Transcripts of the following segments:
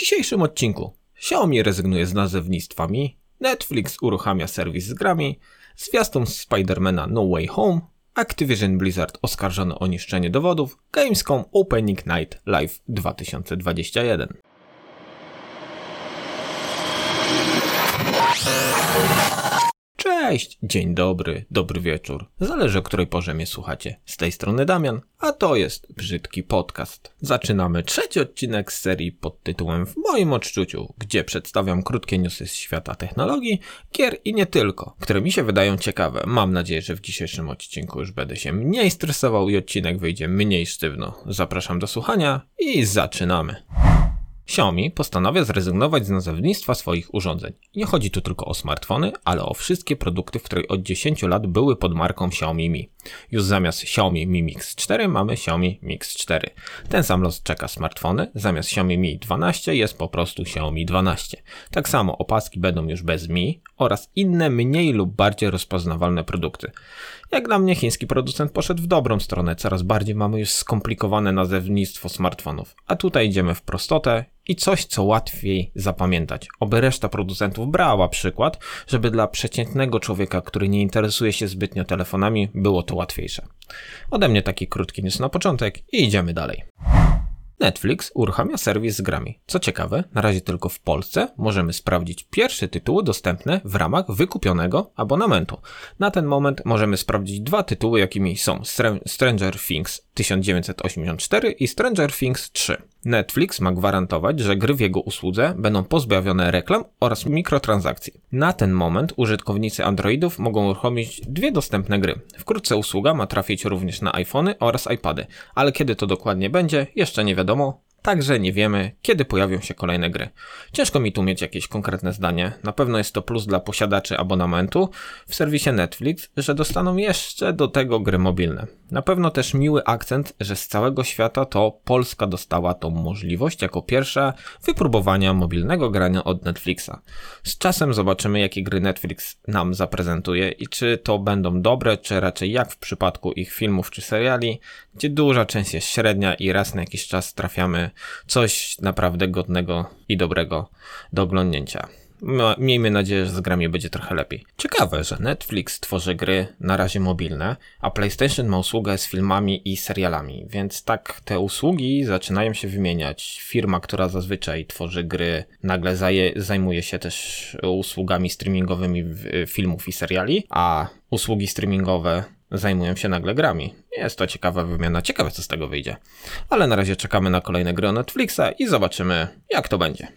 dzisiejszym odcinku Xiaomi rezygnuje z nazewnictwa Mi, Netflix uruchamia serwis z grami, zwiastun Spidermana No Way Home, Activision Blizzard oskarżony o niszczenie dowodów, Gamescom Opening Night Live 2021. Cześć, dzień dobry, dobry wieczór. Zależy o której porze mnie słuchacie. Z tej strony Damian, a to jest Brzydki Podcast. Zaczynamy trzeci odcinek z serii pod tytułem W moim odczuciu, gdzie przedstawiam krótkie newsy z świata technologii, gier i nie tylko, które mi się wydają ciekawe. Mam nadzieję, że w dzisiejszym odcinku już będę się mniej stresował i odcinek wyjdzie mniej sztywno. Zapraszam do słuchania i zaczynamy. Xiaomi postanawia zrezygnować z nazewnictwa swoich urządzeń. Nie chodzi tu tylko o smartfony, ale o wszystkie produkty, w których od 10 lat były pod marką Xiaomi Mi. Już zamiast Xiaomi Mi Mix 4 mamy Xiaomi Mix 4. Ten sam los czeka smartfony, zamiast Xiaomi Mi 12 jest po prostu Xiaomi 12. Tak samo opaski będą już bez Mi oraz inne mniej lub bardziej rozpoznawalne produkty. Jak dla mnie chiński producent poszedł w dobrą stronę, coraz bardziej mamy już skomplikowane nazewnictwo smartfonów. A tutaj idziemy w prostotę i coś, co łatwiej zapamiętać. Oby reszta producentów brała przykład, żeby dla przeciętnego człowieka, który nie interesuje się zbytnio telefonami, było to łatwiejsze. Ode mnie taki krótki news na początek i idziemy dalej. Netflix uruchamia serwis z grami. Co ciekawe, na razie tylko w Polsce możemy sprawdzić pierwsze tytuły dostępne w ramach wykupionego abonamentu. Na ten moment możemy sprawdzić dwa tytuły, jakimi są Stranger Things 1984 i Stranger Things 3. Netflix ma gwarantować, że gry w jego usłudze będą pozbawione reklam oraz mikrotransakcji. Na ten moment użytkownicy Androidów mogą uruchomić dwie dostępne gry. Wkrótce usługa ma trafić również na iPhony oraz iPady, ale kiedy to dokładnie będzie, jeszcze nie wiadomo, Także nie wiemy, kiedy pojawią się kolejne gry. Ciężko mi tu mieć jakieś konkretne zdanie. Na pewno jest to plus dla posiadaczy abonamentu w serwisie Netflix, że dostaną jeszcze do tego gry mobilne. Na pewno też miły akcent, że z całego świata to Polska dostała tą możliwość jako pierwsza wypróbowania mobilnego grania od Netflixa. Z czasem zobaczymy, jakie gry Netflix nam zaprezentuje i czy to będą dobre, czy raczej jak w przypadku ich filmów czy seriali, gdzie duża część jest średnia i raz na jakiś czas trafiamy coś naprawdę godnego i dobrego do oglądnięcia. Miejmy nadzieję, że z grami będzie trochę lepiej. Ciekawe, że Netflix tworzy gry na razie mobilne, a PlayStation ma usługę z filmami i serialami, więc tak te usługi zaczynają się wymieniać. Firma, która zazwyczaj tworzy gry, nagle zajmuje się też usługami streamingowymi filmów i seriali, a usługi streamingowe zajmują się nagle grami. Jest to ciekawa wymiana, ciekawe co z tego wyjdzie. Ale na razie czekamy na kolejne gry Netflixa i zobaczymy jak to będzie.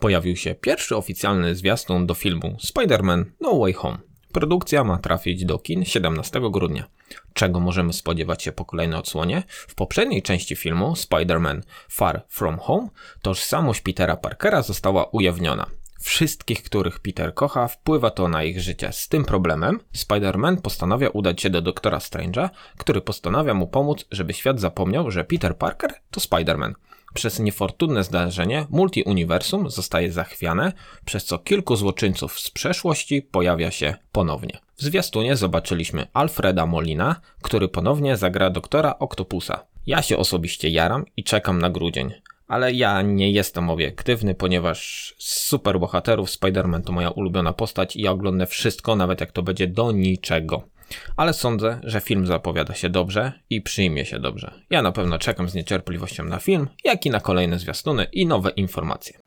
Pojawił się pierwszy oficjalny zwiastun do filmu Spider-Man No Way Home. Produkcja ma trafić do kin 17 grudnia. Czego możemy spodziewać się po kolejnej odsłonie? W poprzedniej części filmu Spider-Man Far From Home tożsamość Petera Parkera została ujawniona wszystkich, których Peter kocha, wpływa to na ich życie. Z tym problemem Spider-Man postanawia udać się do doktora Strange'a, który postanawia mu pomóc, żeby świat zapomniał, że Peter Parker to Spider-Man. Przez niefortunne zdarzenie multiuniwersum zostaje zachwiane, przez co kilku złoczyńców z przeszłości pojawia się ponownie. W zwiastunie zobaczyliśmy Alfreda Molina, który ponownie zagra doktora Octopusa. Ja się osobiście jaram i czekam na grudzień ale ja nie jestem obiektywny, ponieważ super bohaterów Spider-Man to moja ulubiona postać i ja oglądam wszystko, nawet jak to będzie do niczego. Ale sądzę, że film zapowiada się dobrze i przyjmie się dobrze. Ja na pewno czekam z niecierpliwością na film, jak i na kolejne zwiastuny i nowe informacje.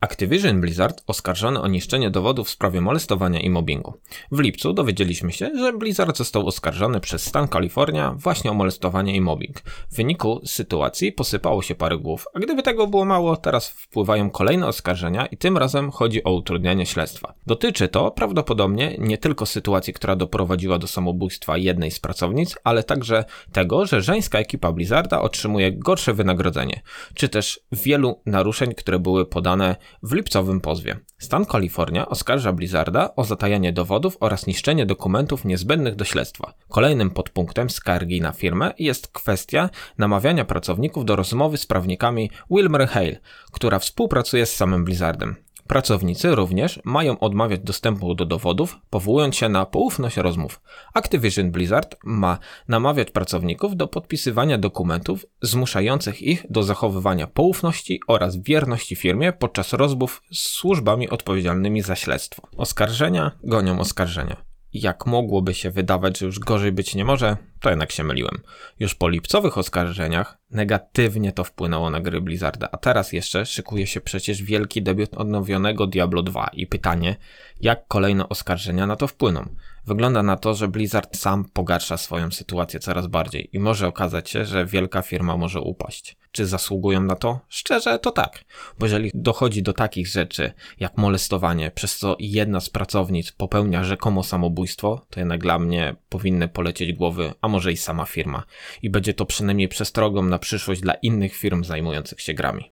Activision Blizzard oskarżony o niszczenie dowodów w sprawie molestowania i mobbingu. W lipcu dowiedzieliśmy się, że Blizzard został oskarżony przez stan Kalifornia właśnie o molestowanie i mobbing. W wyniku sytuacji posypało się parę głów, a gdyby tego było mało, teraz wpływają kolejne oskarżenia i tym razem chodzi o utrudnianie śledztwa. Dotyczy to prawdopodobnie nie tylko sytuacji, która doprowadziła do samobójstwa jednej z pracownic, ale także tego, że żeńska ekipa Blizzarda otrzymuje gorsze wynagrodzenie, czy też wielu naruszeń, które były podane w lipcowym pozwie. Stan Kalifornia oskarża Blizzarda o zatajanie dowodów oraz niszczenie dokumentów niezbędnych do śledztwa. Kolejnym podpunktem skargi na firmę jest kwestia namawiania pracowników do rozmowy z prawnikami Wilmer Hale, która współpracuje z samym Blizzardem. Pracownicy również mają odmawiać dostępu do dowodów, powołując się na poufność rozmów. Activision Blizzard ma namawiać pracowników do podpisywania dokumentów zmuszających ich do zachowywania poufności oraz wierności firmie podczas rozmów z służbami odpowiedzialnymi za śledztwo. Oskarżenia gonią oskarżenia jak mogłoby się wydawać, że już gorzej być nie może, to jednak się myliłem. Już po lipcowych oskarżeniach negatywnie to wpłynęło na gry Blizzarda, a teraz jeszcze szykuje się przecież wielki debiut odnowionego Diablo 2 i pytanie, jak kolejne oskarżenia na to wpłyną. Wygląda na to, że Blizzard sam pogarsza swoją sytuację coraz bardziej i może okazać się, że wielka firma może upaść. Czy zasługują na to? Szczerze, to tak. Bo jeżeli dochodzi do takich rzeczy jak molestowanie, przez co jedna z pracownic popełnia rzekomo samobójstwo, to jednak dla mnie powinny polecieć głowy, a może i sama firma. I będzie to przynajmniej przestrogą na przyszłość dla innych firm zajmujących się grami.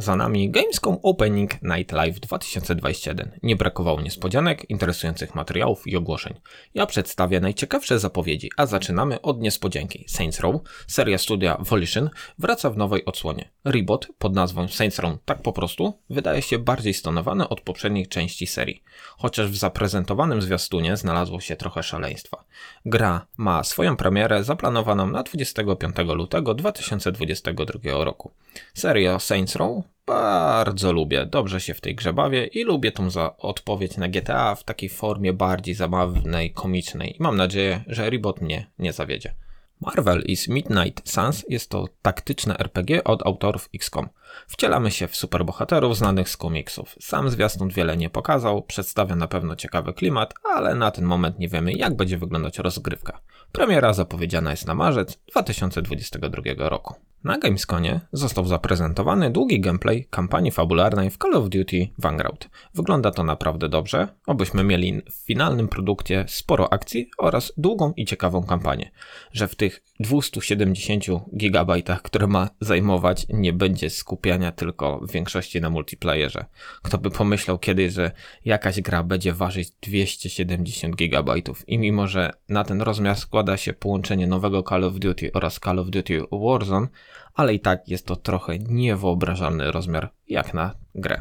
Za nami Gamescom Opening Night Live 2021. Nie brakowało niespodzianek, interesujących materiałów i ogłoszeń. Ja przedstawię najciekawsze zapowiedzi, a zaczynamy od niespodzianki. Saints Row, seria studia Volition, wraca w nowej odsłonie. Reboot pod nazwą Saints Row tak po prostu wydaje się bardziej stonowany od poprzednich części serii. Chociaż w zaprezentowanym zwiastunie znalazło się trochę szaleństwa. Gra ma swoją premierę zaplanowaną na 25 lutego 2022 roku. Seria Saints Row bardzo lubię, dobrze się w tej grze bawię i lubię tą za odpowiedź na GTA w takiej formie bardziej zabawnej, komicznej i mam nadzieję, że Reboot mnie nie zawiedzie. Marvel is Midnight Suns jest to taktyczne RPG od autorów XCOM. Wcielamy się w superbohaterów znanych z komiksów. Sam zwiastun wiele nie pokazał, przedstawia na pewno ciekawy klimat, ale na ten moment nie wiemy jak będzie wyglądać rozgrywka. Premiera zapowiedziana jest na marzec 2022 roku. Na Gamesconie został zaprezentowany długi gameplay kampanii fabularnej w Call of Duty Vanguard. Wygląda to naprawdę dobrze, obyśmy mieli w finalnym produkcie sporo akcji oraz długą i ciekawą kampanię. Że w tych 270 GB, które ma zajmować, nie będzie skupiania tylko w większości na multiplayerze. Kto by pomyślał kiedyś, że jakaś gra będzie ważyć 270 GB i mimo, że na ten rozmiar składa się połączenie nowego Call of Duty oraz Call of Duty Warzone, ale i tak jest to trochę niewyobrażalny rozmiar jak na grę.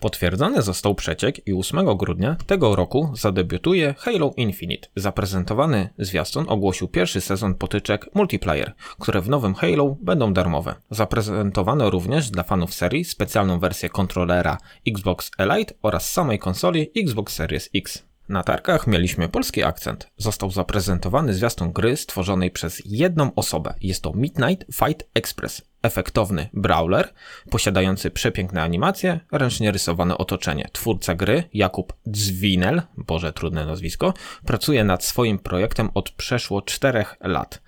Potwierdzony został przeciek i 8 grudnia tego roku zadebiutuje Halo Infinite. Zaprezentowany zwiastun ogłosił pierwszy sezon potyczek multiplayer, które w nowym Halo będą darmowe. Zaprezentowano również dla fanów serii specjalną wersję kontrolera Xbox Elite oraz samej konsoli Xbox Series X. Na targach mieliśmy polski akcent. Został zaprezentowany zwiastun gry stworzonej przez jedną osobę. Jest to Midnight Fight Express. Efektowny brawler, posiadający przepiękne animacje, ręcznie rysowane otoczenie. Twórca gry, Jakub Dzwinel, boże trudne nazwisko, pracuje nad swoim projektem od przeszło 4 lat.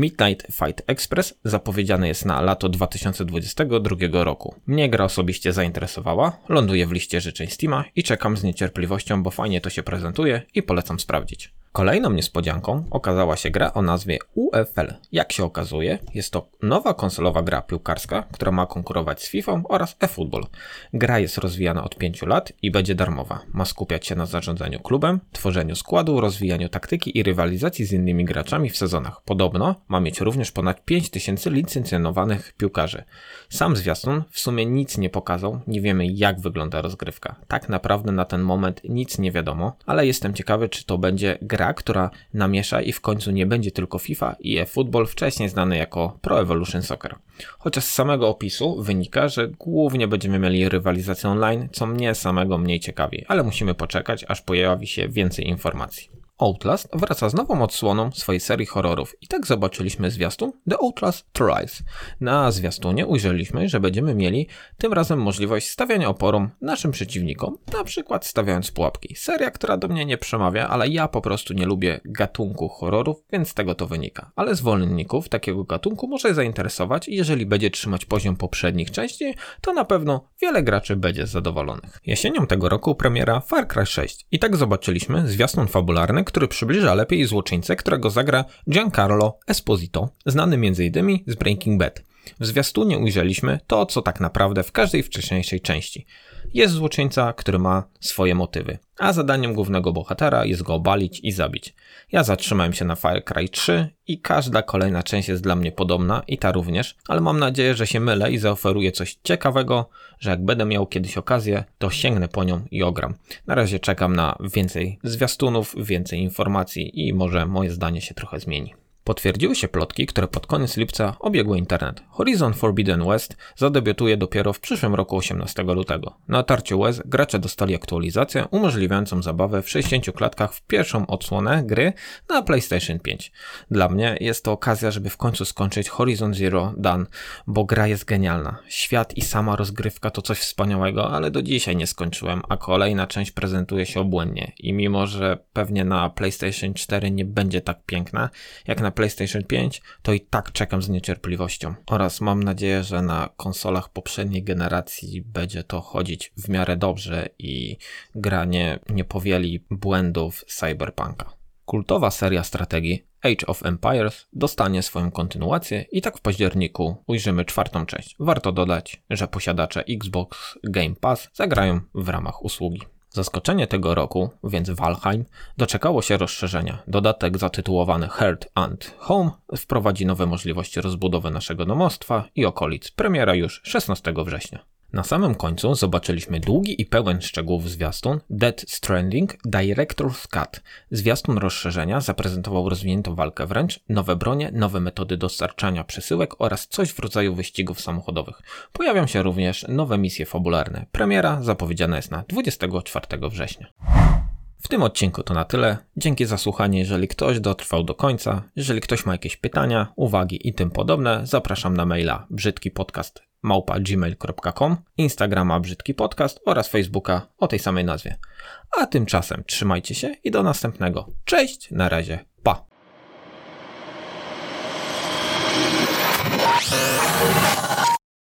Midnight Fight Express zapowiedziany jest na lato 2022 roku. Mnie gra osobiście zainteresowała, ląduje w liście życzeń Steama i czekam z niecierpliwością, bo fajnie to się prezentuje i polecam sprawdzić. Kolejną niespodzianką okazała się gra o nazwie UFL. Jak się okazuje, jest to nowa konsolowa gra piłkarska, która ma konkurować z FIFA oraz eFootball. Gra jest rozwijana od 5 lat i będzie darmowa. Ma skupiać się na zarządzaniu klubem, tworzeniu składu, rozwijaniu taktyki i rywalizacji z innymi graczami w sezonach. Podobno ma mieć również ponad 5000 licencjonowanych piłkarzy. Sam zwiastun w sumie nic nie pokazał, nie wiemy jak wygląda rozgrywka. Tak naprawdę na ten moment nic nie wiadomo, ale jestem ciekawy czy to będzie gra gra, która namiesza i w końcu nie będzie tylko FIFA i eFootball, wcześniej znany jako Pro Evolution Soccer. Chociaż z samego opisu wynika, że głównie będziemy mieli rywalizację online, co mnie samego mniej ciekawi, ale musimy poczekać, aż pojawi się więcej informacji. Outlast wraca z nową odsłoną swojej serii horrorów i tak zobaczyliśmy zwiastun The Outlast Trials. Na zwiastunie ujrzeliśmy, że będziemy mieli tym razem możliwość stawiania oporu naszym przeciwnikom, na przykład stawiając pułapki. Seria, która do mnie nie przemawia, ale ja po prostu nie lubię gatunku horrorów, więc z tego to wynika. Ale zwolenników takiego gatunku może zainteresować i jeżeli będzie trzymać poziom poprzednich części, to na pewno wiele graczy będzie zadowolonych. Jesienią tego roku premiera Far Cry 6 i tak zobaczyliśmy zwiastun fabularny, który przybliża lepiej złoczyńcę, którego zagra Giancarlo Esposito, znany m.in. z Breaking Bad. W zwiastunie ujrzeliśmy to, co tak naprawdę w każdej wcześniejszej części. Jest złoczyńca, który ma swoje motywy, a zadaniem głównego bohatera jest go obalić i zabić. Ja zatrzymałem się na Far Cry 3 i każda kolejna część jest dla mnie podobna i ta również, ale mam nadzieję, że się mylę i zaoferuję coś ciekawego, że jak będę miał kiedyś okazję, to sięgnę po nią i ogram. Na razie czekam na więcej zwiastunów, więcej informacji i może moje zdanie się trochę zmieni. Potwierdziły się plotki, które pod koniec lipca obiegły internet. Horizon Forbidden West zadebiutuje dopiero w przyszłym roku 18 lutego. Na tarciu łez gracze dostali aktualizację umożliwiającą zabawę w 60 klatkach w pierwszą odsłonę gry na PlayStation 5. Dla mnie jest to okazja, żeby w końcu skończyć Horizon Zero Dawn, bo gra jest genialna. Świat i sama rozgrywka to coś wspaniałego, ale do dzisiaj nie skończyłem, a kolejna część prezentuje się obłędnie. I mimo, że pewnie na PlayStation 4 nie będzie tak piękna, jak na PlayStation 5, to i tak czekam z niecierpliwością. Oraz mam nadzieję, że na konsolach poprzedniej generacji będzie to chodzić w miarę dobrze i granie nie powieli błędów Cyberpunka. Kultowa seria strategii Age of Empires dostanie swoją kontynuację i tak w październiku ujrzymy czwartą część. Warto dodać, że posiadacze Xbox Game Pass zagrają w ramach usługi. Zaskoczenie tego roku, więc Valheim, doczekało się rozszerzenia. Dodatek zatytułowany Heart and Home wprowadzi nowe możliwości rozbudowy naszego domostwa i okolic. Premiera już 16 września. Na samym końcu zobaczyliśmy długi i pełen szczegółów zwiastun Dead Stranding Director's Cut. Zwiastun rozszerzenia zaprezentował rozwiniętą walkę wręcz, nowe bronie, nowe metody dostarczania przesyłek oraz coś w rodzaju wyścigów samochodowych. Pojawią się również nowe misje fabularne. Premiera zapowiedziana jest na 24 września. W tym odcinku to na tyle. Dzięki za słuchanie. Jeżeli ktoś dotrwał do końca, jeżeli ktoś ma jakieś pytania, uwagi i tym podobne, zapraszam na maila brzydkipodcast małpa gmail.com, Instagrama Brzydki Podcast oraz Facebooka o tej samej nazwie. A tymczasem trzymajcie się i do następnego. Cześć, na razie, pa!